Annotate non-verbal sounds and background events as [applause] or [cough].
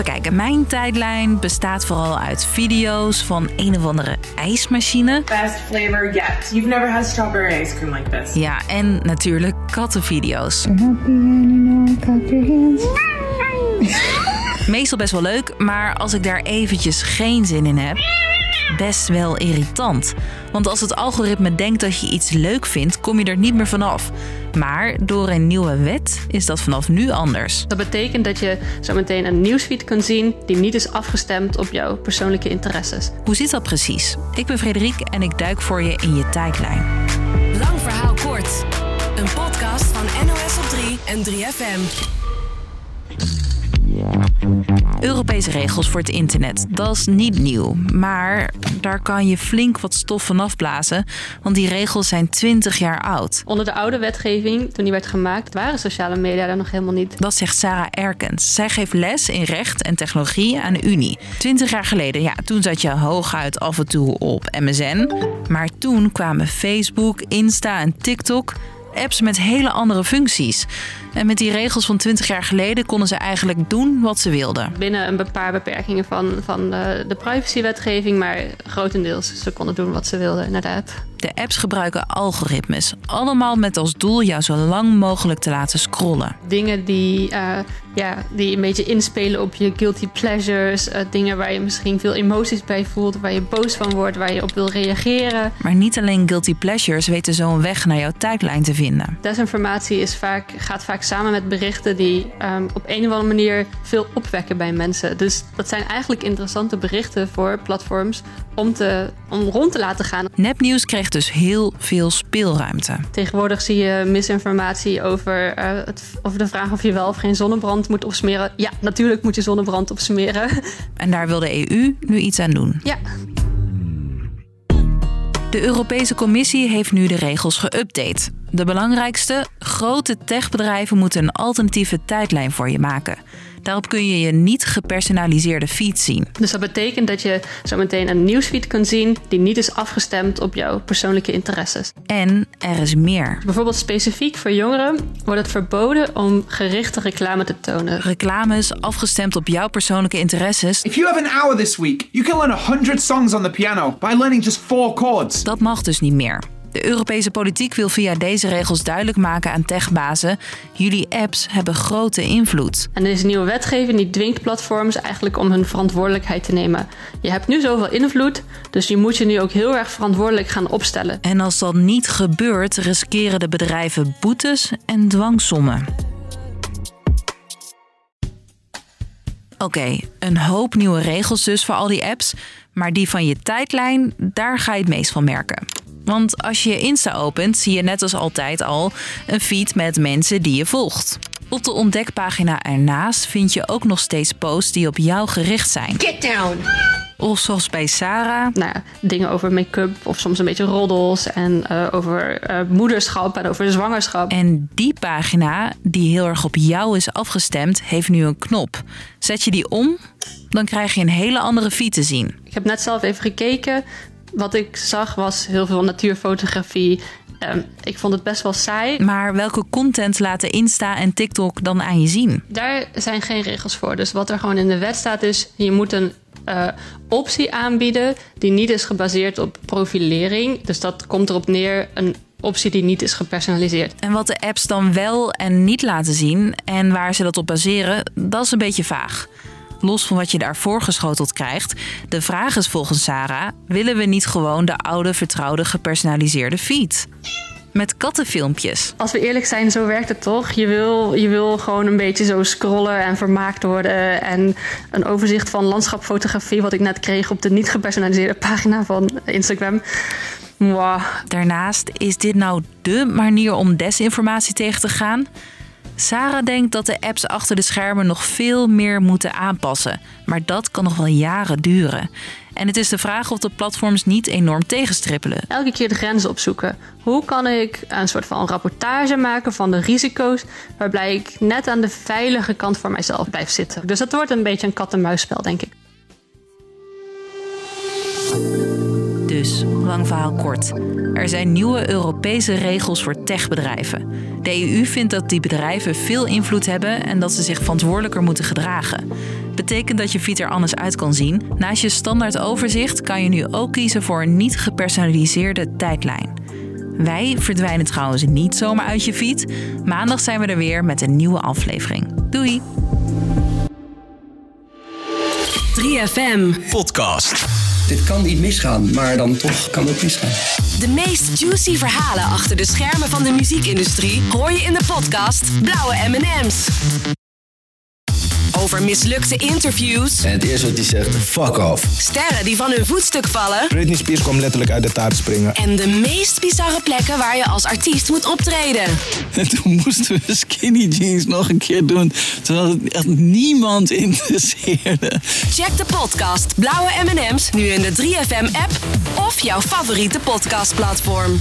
Even kijken, mijn tijdlijn bestaat vooral uit video's van een of andere ijsmachine. Best flavor yet. You've never had strawberry ice cream like this. Ja, en natuurlijk kattenvideo's. Meestal best wel leuk, maar als ik daar eventjes geen zin in heb, best wel irritant. Want als het algoritme denkt dat je iets leuk vindt, kom je er niet meer vanaf. Maar door een nieuwe wet is dat vanaf nu anders. Dat betekent dat je zo meteen een nieuwsfeed kunt zien die niet is afgestemd op jouw persoonlijke interesses. Hoe zit dat precies? Ik ben Frederik en ik duik voor je in je tijdlijn. Lang verhaal kort. Een podcast van NOS op 3 en 3FM. Europese regels voor het internet, dat is niet nieuw. Maar daar kan je flink wat stof van afblazen, want die regels zijn 20 jaar oud. Onder de oude wetgeving, toen die werd gemaakt, waren sociale media daar nog helemaal niet. Dat zegt Sarah Erkens. Zij geeft les in recht en technologie aan de Unie. 20 jaar geleden, ja, toen zat je hooguit af en toe op MSN. Maar toen kwamen Facebook, Insta en TikTok apps met hele andere functies. En met die regels van 20 jaar geleden konden ze eigenlijk doen wat ze wilden. Binnen een paar beperkingen van, van de, de privacywetgeving, maar grotendeels ze konden doen wat ze wilden, inderdaad. De apps gebruiken algoritmes, allemaal met als doel jou zo lang mogelijk te laten scrollen. Dingen die, uh, ja, die een beetje inspelen op je guilty pleasures, uh, dingen waar je misschien veel emoties bij voelt, waar je boos van wordt, waar je op wil reageren. Maar niet alleen guilty pleasures weten zo een weg naar jouw tijdlijn te vinden. Desinformatie is vaak, gaat vaak samen met berichten die um, op een of andere manier veel opwekken bij mensen. Dus dat zijn eigenlijk interessante berichten voor platforms om, te, om rond te laten gaan. Nepnieuws kreeg dus heel veel speelruimte. Tegenwoordig zie je misinformatie over, uh, het, over de vraag of je wel of geen zonnebrand moet opsmeren. Ja, natuurlijk moet je zonnebrand opsmeren. [laughs] En daar wil de EU nu iets aan doen. Ja. De Europese Commissie heeft nu de regels geüpdate. De belangrijkste, grote techbedrijven moeten een alternatieve tijdlijn voor je maken. Daarop kun je je niet gepersonaliseerde feed zien. Dus dat betekent dat je zo meteen een nieuwsfeed kunt zien die niet is afgestemd op jouw persoonlijke interesses. En er is meer. Bijvoorbeeld specifiek voor jongeren wordt het verboden om gerichte reclame te tonen. Reclames afgestemd op jouw persoonlijke interesses. If you have an hour this week, you can learn 100 songs on the piano by learning just four chords. Dat mag dus niet meer. De Europese politiek wil via deze regels duidelijk maken aan techbazen: jullie apps hebben grote invloed. En deze nieuwe wetgeving die dwingt platforms eigenlijk om hun verantwoordelijkheid te nemen. Je hebt nu zoveel invloed, dus je moet je nu ook heel erg verantwoordelijk gaan opstellen. En als dat niet gebeurt, riskeren de bedrijven boetes en dwangsommen. Oké, okay, een hoop nieuwe regels dus voor al die apps, maar die van je tijdlijn, daar ga je het meest van merken. Want als je je Insta opent, zie je net als altijd al een feed met mensen die je volgt. Op de ontdekpagina ernaast vind je ook nog steeds posts die op jou gericht zijn. Get down! Of zoals bij Sarah. Nou, dingen over make-up of soms een beetje roddels. En uh, over uh, moederschap en over zwangerschap. En die pagina, die heel erg op jou is afgestemd, heeft nu een knop. Zet je die om, dan krijg je een hele andere feed te zien. Ik heb net zelf even gekeken. Wat ik zag was heel veel natuurfotografie. Um, ik vond het best wel saai. Maar welke content laten Insta en TikTok dan aan je zien? Daar zijn geen regels voor. Dus wat er gewoon in de wet staat is... je moet een uh, optie aanbieden die niet is gebaseerd op profilering. Dus dat komt erop neer... een optie die niet is gepersonaliseerd. En wat de apps dan wel en niet laten zien... en waar ze dat op baseren, dat is een beetje vaag los van wat je daarvoor geschoteld krijgt. De vraag is volgens Sarah: willen we niet gewoon de oude, vertrouwde, gepersonaliseerde feed? Met kattenfilmpjes. Als we eerlijk zijn, zo werkt het toch? Je wil, je wil gewoon een beetje zo scrollen en vermaakt worden. En een overzicht van landschapfotografie, wat ik net kreeg op de niet gepersonaliseerde pagina van Instagram. Wow. Daarnaast is dit nou dé manier om desinformatie tegen te gaan? Sarah denkt dat de apps achter de schermen nog veel meer moeten aanpassen. Maar dat kan nog wel jaren duren. En het is de vraag of de platforms niet enorm tegenstrippelen. Elke keer de grenzen opzoeken. Hoe kan ik een soort van rapportage maken van de risico's... waarbij ik net aan de veilige kant voor mijzelf blijf zitten. Dus dat wordt een beetje een kat-en-muisspel, denk ik. Dus, lang verhaal kort. Er zijn nieuwe Europese regels voor techbedrijven. De EU vindt dat die bedrijven veel invloed hebben en dat ze zich verantwoordelijker moeten gedragen. Betekent dat je fiets er anders uit kan zien. Naast je standaard overzicht kan je nu ook kiezen voor een niet gepersonaliseerde tijdlijn. Wij verdwijnen trouwens niet zomaar uit je feed. Maandag zijn we er weer met een nieuwe aflevering. Doei! 3FM. Podcast. Dit kan niet misgaan, maar dan toch kan het misgaan. De meest juicy verhalen achter de schermen van de muziekindustrie hoor je in de podcast Blauwe M&M's. Over mislukte interviews, En het eerste wat hij zegt, fuck off. sterren die van hun voetstuk vallen Britney Spears kwam letterlijk uit de taart springen. en de meest bizarre plekken waar je als artiest moet optreden. En toen moesten we skinny jeans nog een keer doen. Terwijl het echt niemand interesseerde. Check de podcast Blauwe M&M's nu in de 3FM app of jouw favoriete podcastplatform.